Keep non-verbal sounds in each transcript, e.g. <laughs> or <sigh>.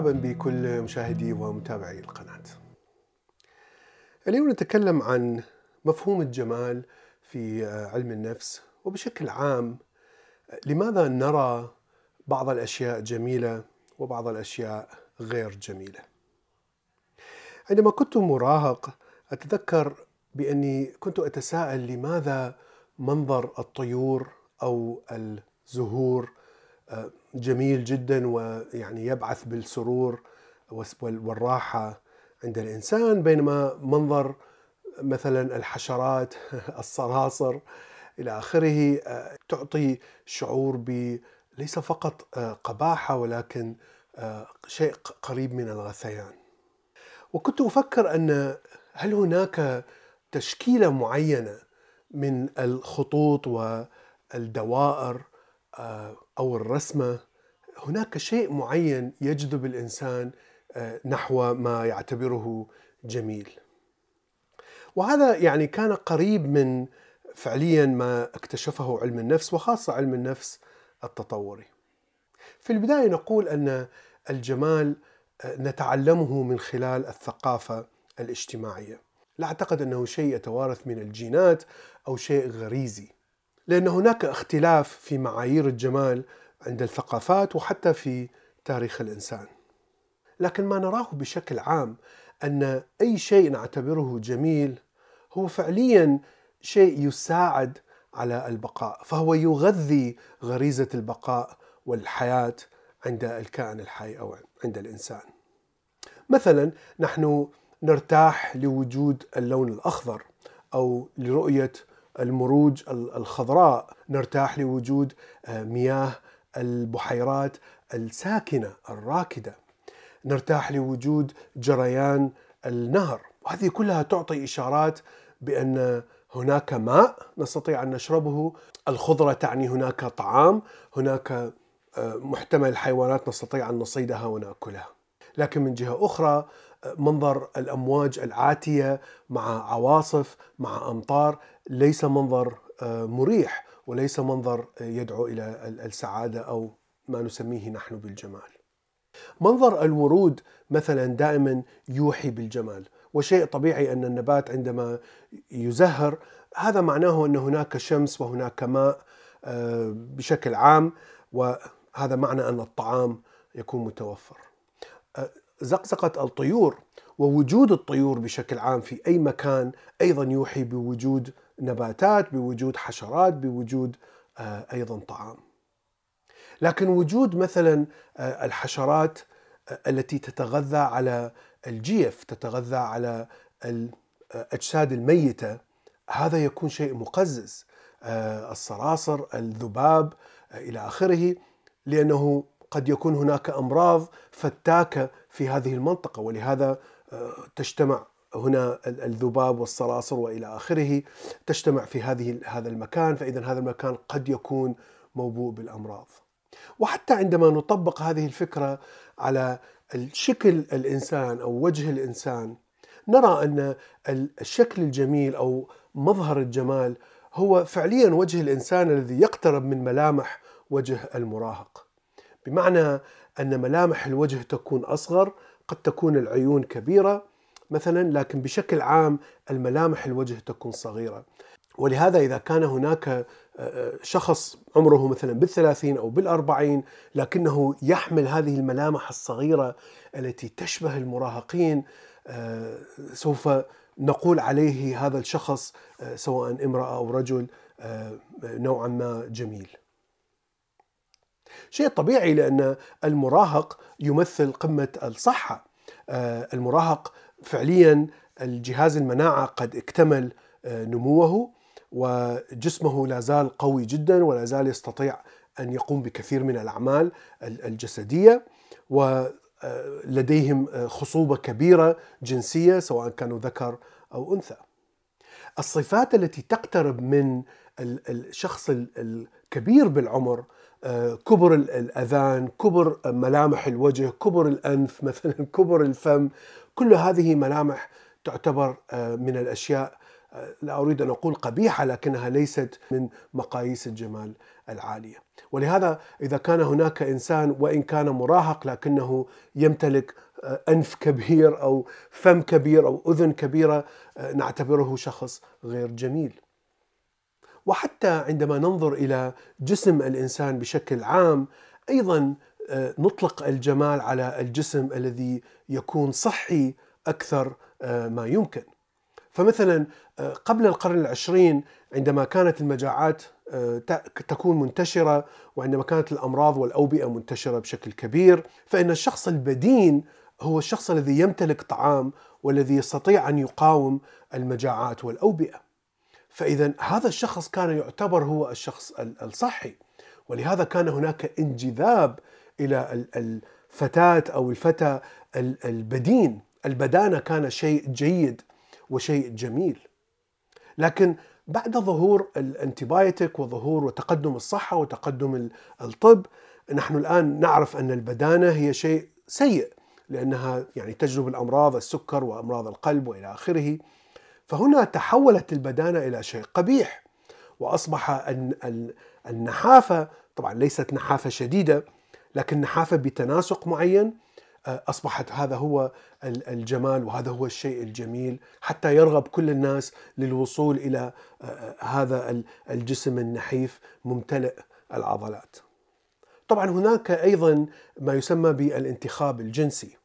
مرحبا بكل مشاهدي ومتابعي القناة. اليوم نتكلم عن مفهوم الجمال في علم النفس وبشكل عام لماذا نرى بعض الأشياء جميلة وبعض الأشياء غير جميلة. عندما كنت مراهق أتذكر بأني كنت أتساءل لماذا منظر الطيور أو الزهور جميل جدا ويعني يبعث بالسرور والراحة عند الإنسان بينما منظر مثلا الحشرات <laughs> الصراصر إلى آخره تعطي شعور ب ليس فقط قباحة ولكن شيء قريب من الغثيان. وكنت أفكر أن هل هناك تشكيلة معينة من الخطوط والدوائر أو الرسمة هناك شيء معين يجذب الإنسان نحو ما يعتبره جميل. وهذا يعني كان قريب من فعليا ما اكتشفه علم النفس وخاصة علم النفس التطوري. في البداية نقول أن الجمال نتعلمه من خلال الثقافة الاجتماعية. لا أعتقد أنه شيء يتوارث من الجينات أو شيء غريزي. لأن هناك اختلاف في معايير الجمال عند الثقافات وحتى في تاريخ الإنسان. لكن ما نراه بشكل عام أن أي شيء نعتبره جميل هو فعليا شيء يساعد على البقاء، فهو يغذي غريزة البقاء والحياة عند الكائن الحي أو عند الإنسان. مثلا نحن نرتاح لوجود اللون الأخضر أو لرؤية المروج الخضراء، نرتاح لوجود مياه البحيرات الساكنة الراكدة. نرتاح لوجود جريان النهر، وهذه كلها تعطي إشارات بأن هناك ماء نستطيع أن نشربه، الخضرة تعني هناك طعام، هناك محتمل حيوانات نستطيع أن نصيدها ونأكلها. لكن من جهة أخرى منظر الأمواج العاتية مع عواصف مع أمطار ليس منظر مريح وليس منظر يدعو إلى السعادة أو ما نسميه نحن بالجمال. منظر الورود مثلا دائما يوحي بالجمال، وشيء طبيعي أن النبات عندما يزهر هذا معناه أن هناك شمس وهناك ماء بشكل عام وهذا معنى أن الطعام يكون متوفر. زقزقة الطيور ووجود الطيور بشكل عام في أي مكان أيضا يوحي بوجود نباتات، بوجود حشرات، بوجود أيضا طعام. لكن وجود مثلا الحشرات التي تتغذى على الجيف، تتغذى على الاجساد الميتة هذا يكون شيء مقزز. الصراصر، الذباب إلى آخره لأنه قد يكون هناك أمراض فتاكة في هذه المنطقة ولهذا تجتمع هنا الذباب والصراصر وإلى آخره تجتمع في هذه هذا المكان فإذا هذا المكان قد يكون موبوء بالأمراض. وحتى عندما نطبق هذه الفكرة على الشكل الإنسان أو وجه الإنسان نرى أن الشكل الجميل أو مظهر الجمال هو فعليا وجه الإنسان الذي يقترب من ملامح وجه المراهق. بمعنى أن ملامح الوجه تكون أصغر، قد تكون العيون كبيرة مثلا لكن بشكل عام الملامح الوجه تكون صغيرة. ولهذا إذا كان هناك شخص عمره مثلا بالثلاثين أو بالأربعين لكنه يحمل هذه الملامح الصغيرة التي تشبه المراهقين سوف نقول عليه هذا الشخص سواء امرأة أو رجل نوعا ما جميل. شيء طبيعي لأن المراهق يمثل قمة الصحة. المراهق فعليا الجهاز المناعة قد اكتمل نموه وجسمه لا زال قوي جدا ولا زال يستطيع أن يقوم بكثير من الأعمال الجسدية ولديهم خصوبة كبيرة جنسية سواء كانوا ذكر أو أنثى. الصفات التي تقترب من الشخص الكبير بالعمر كبر الأذان، كبر ملامح الوجه، كبر الأنف <laughs> مثلا، كبر الفم، كل هذه ملامح تعتبر من الأشياء لا أريد أن أقول قبيحة لكنها ليست من مقاييس الجمال العالية. ولهذا إذا كان هناك إنسان وإن كان مراهق لكنه يمتلك أنف كبير أو فم كبير أو أذن كبيرة نعتبره شخص غير جميل. وحتى عندما ننظر إلى جسم الإنسان بشكل عام أيضا آه، نطلق الجمال على الجسم الذي يكون صحي أكثر آه، ما يمكن. فمثلا آه، قبل القرن العشرين عندما كانت المجاعات تكون منتشرة وعندما كانت الأمراض والأوبئة منتشرة بشكل كبير فإن الشخص البدين هو الشخص الذي يمتلك طعام والذي يستطيع أن يقاوم المجاعات والأوبئة. فإذا هذا الشخص كان يعتبر هو الشخص الصحي ولهذا كان هناك انجذاب إلى الفتاة أو الفتى البدين. البدانة كان شيء جيد وشيء جميل. لكن بعد ظهور الانتيبايوتيك وظهور وتقدم الصحة وتقدم الطب نحن الآن نعرف أن البدانة هي شيء سيء لأنها يعني تجلب الأمراض السكر وأمراض القلب وإلى آخره. فهنا تحولت البدانة إلى شيء قبيح وأصبح النحافة طبعا ليست نحافة شديدة لكن نحافة بتناسق معين آه، أصبحت هذا هو الجمال وهذا هو الشيء الجميل حتى يرغب كل الناس للوصول إلى آه، آه، هذا الجسم النحيف ممتلئ العضلات. طبعا هناك أيضا ما يسمى بالانتخاب الجنسي.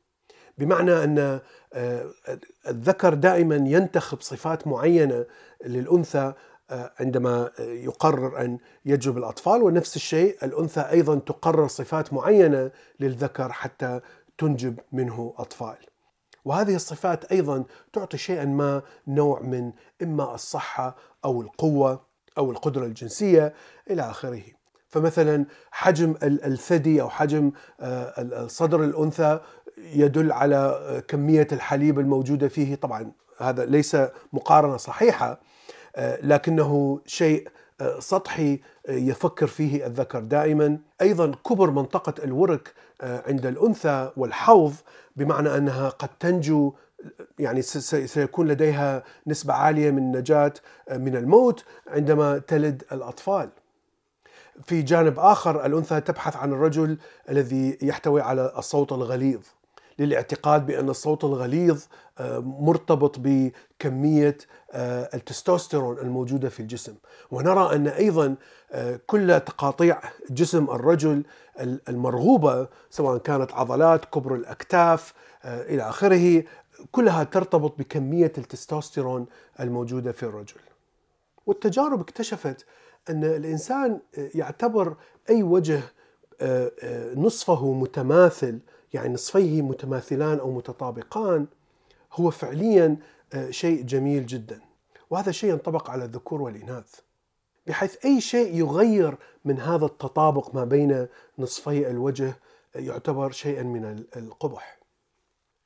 بمعنى أن آه، الذكر دائما ينتخب صفات معينة للأنثى آه، عندما يقرر أن يجلب الأطفال ونفس الشيء الأنثى أيضا تقرر صفات معينة للذكر حتى تنجب منه أطفال. وهذه الصفات أيضا تعطي شيئا ما نوع من إما الصحة أو القوة أو القدرة الجنسية إلى آخره. فمثلا حجم الثدي أو حجم آه، صدر الأنثى يدل على كمية الحليب الموجودة فيه. طبعا هذا ليس مقارنة صحيحة لكنه شيء سطحي يفكر فيه الذكر. دائما أيضا كبر منطقة الورك عند الأنثى والحوض بمعنى أنها قد تنجو يعني سيكون لديها نسبة عالية من النجاة من الموت عندما تلد الأطفال. في جانب آخر الأنثى تبحث عن الرجل الذي يحتوي على الصوت الغليظ. للاعتقاد بأن الصوت الغليظ آه، مرتبط بكمية آه، التستوستيرون الموجودة في الجسم. ونرى أن أيضا آه، كل تقاطيع جسم الرجل المرغوبة سواء كانت عضلات كبر الأكتاف إلى آخره كلها ترتبط بكمية التستوستيرون الموجودة في الرجل. والتجارب اكتشفت أن الإنسان يعتبر أي وجه نصفه متماثل يعني نصفيه متماثلان أو متطابقان هو فعليا آه، شيء جميل جدا وهذا الشيء ينطبق على الذكور والإناث بحيث أي شيء يغير من هذا التطابق ما بين نصفي الوجه آه، يعتبر شيئا من القبح.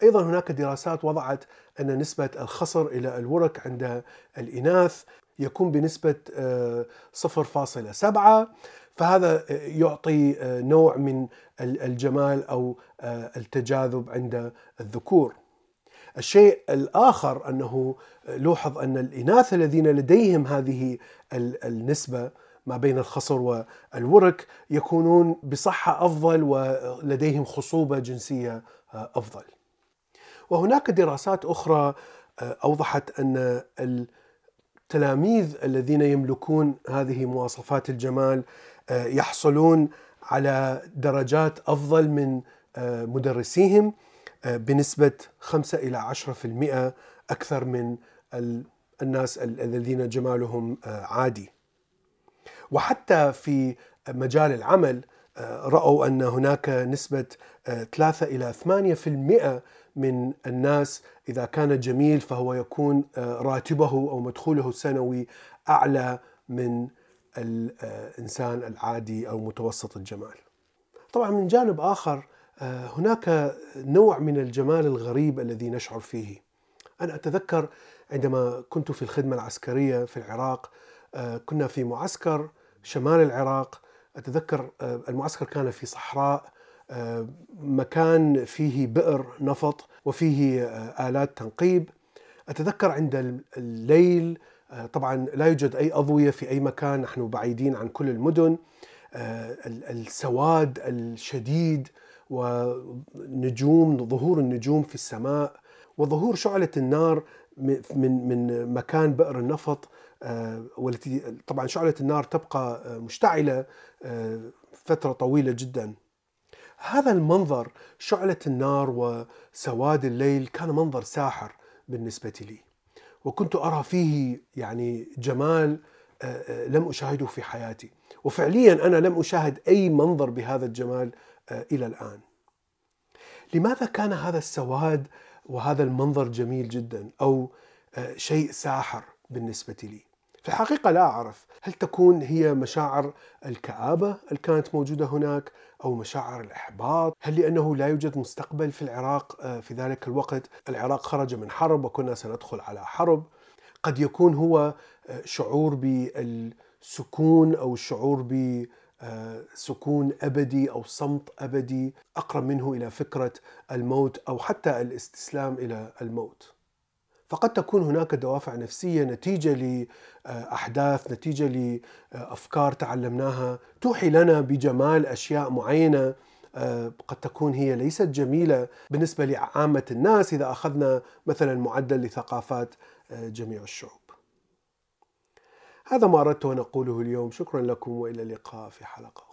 أيضا هناك دراسات وضعت أن نسبة الخصر إلى الورك عند الإناث يكون بنسبة 0.7 آه، فهذا يعطي نوع من الجمال أو التجاذب عند الذكور. الشيء الآخر أنه لوحظ أن الإناث الذين لديهم هذه النسبة ما بين الخصر والورك يكونون بصحة أفضل ولديهم خصوبة جنسية أفضل. وهناك دراسات أخرى أوضحت أن التلاميذ الذين يملكون هذه مواصفات الجمال آه، يحصلون على درجات أفضل من آه، مدرسيهم آه، بنسبة 5 إلى 10% أكثر من الناس الذين جمالهم عادي. وحتى في مجال العمل رأوا أن هناك نسبة 3 إلى 8% من الناس إذا كان جميل فهو يكون راتبه أو مدخوله السنوي أعلى من الإنسان العادي أو متوسط الجمال. طبعا من جانب آخر هناك نوع من الجمال الغريب الذي نشعر فيه. أنا أتذكر عندما كنت في الخدمة العسكرية في العراق كنا في معسكر شمال العراق أتذكر المعسكر كان في صحراء مكان فيه بئر نفط وفيه آلات تنقيب. أتذكر عند الليل آه، طبعا لا يوجد أي أضوية في أي مكان نحن بعيدين عن كل المدن. آه، السواد الشديد ونجوم ظهور النجوم في السماء وظهور شعلة النار من من مكان بئر النفط آه، والتي طبعا شعلة النار تبقى مشتعلة فترة طويلة جدا. هذا المنظر شعلة النار وسواد الليل كان منظر ساحر بالنسبة لي. وكنت أرى فيه يعني جمال آه، آه، لم أشاهده في حياتي. وفعليا أنا لم أشاهد أي منظر بهذا الجمال آه، إلى الآن. لماذا كان هذا السواد وهذا المنظر جميل جدا أو شيء ساحر بالنسبة لي. في الحقيقة لا أعرف هل تكون هي مشاعر الكآبة اللي كانت موجودة هناك أو مشاعر الإحباط؟ هل لأنه لا يوجد مستقبل في العراق؟ آه، في ذلك الوقت العراق خرج من حرب وكنا سندخل على حرب. قد يكون هو آه، شعور بالسكون أو الشعور ب آه، سكون أبدي أو صمت أبدي أقرب منه إلى فكرة الموت أو حتى الاستسلام إلى الموت. فقد تكون هناك دوافع نفسية نتيجة لاحداث نتيجة لافكار تعلمناها توحي لنا بجمال أشياء معينة آه، قد تكون هي ليست جميلة بالنسبة لعامة الناس إذا أخذنا مثلا معدل لثقافات آه، جميع الشعوب. هذا ما أردت أن أقوله اليوم. شكرا لكم وإلى اللقاء في حلقة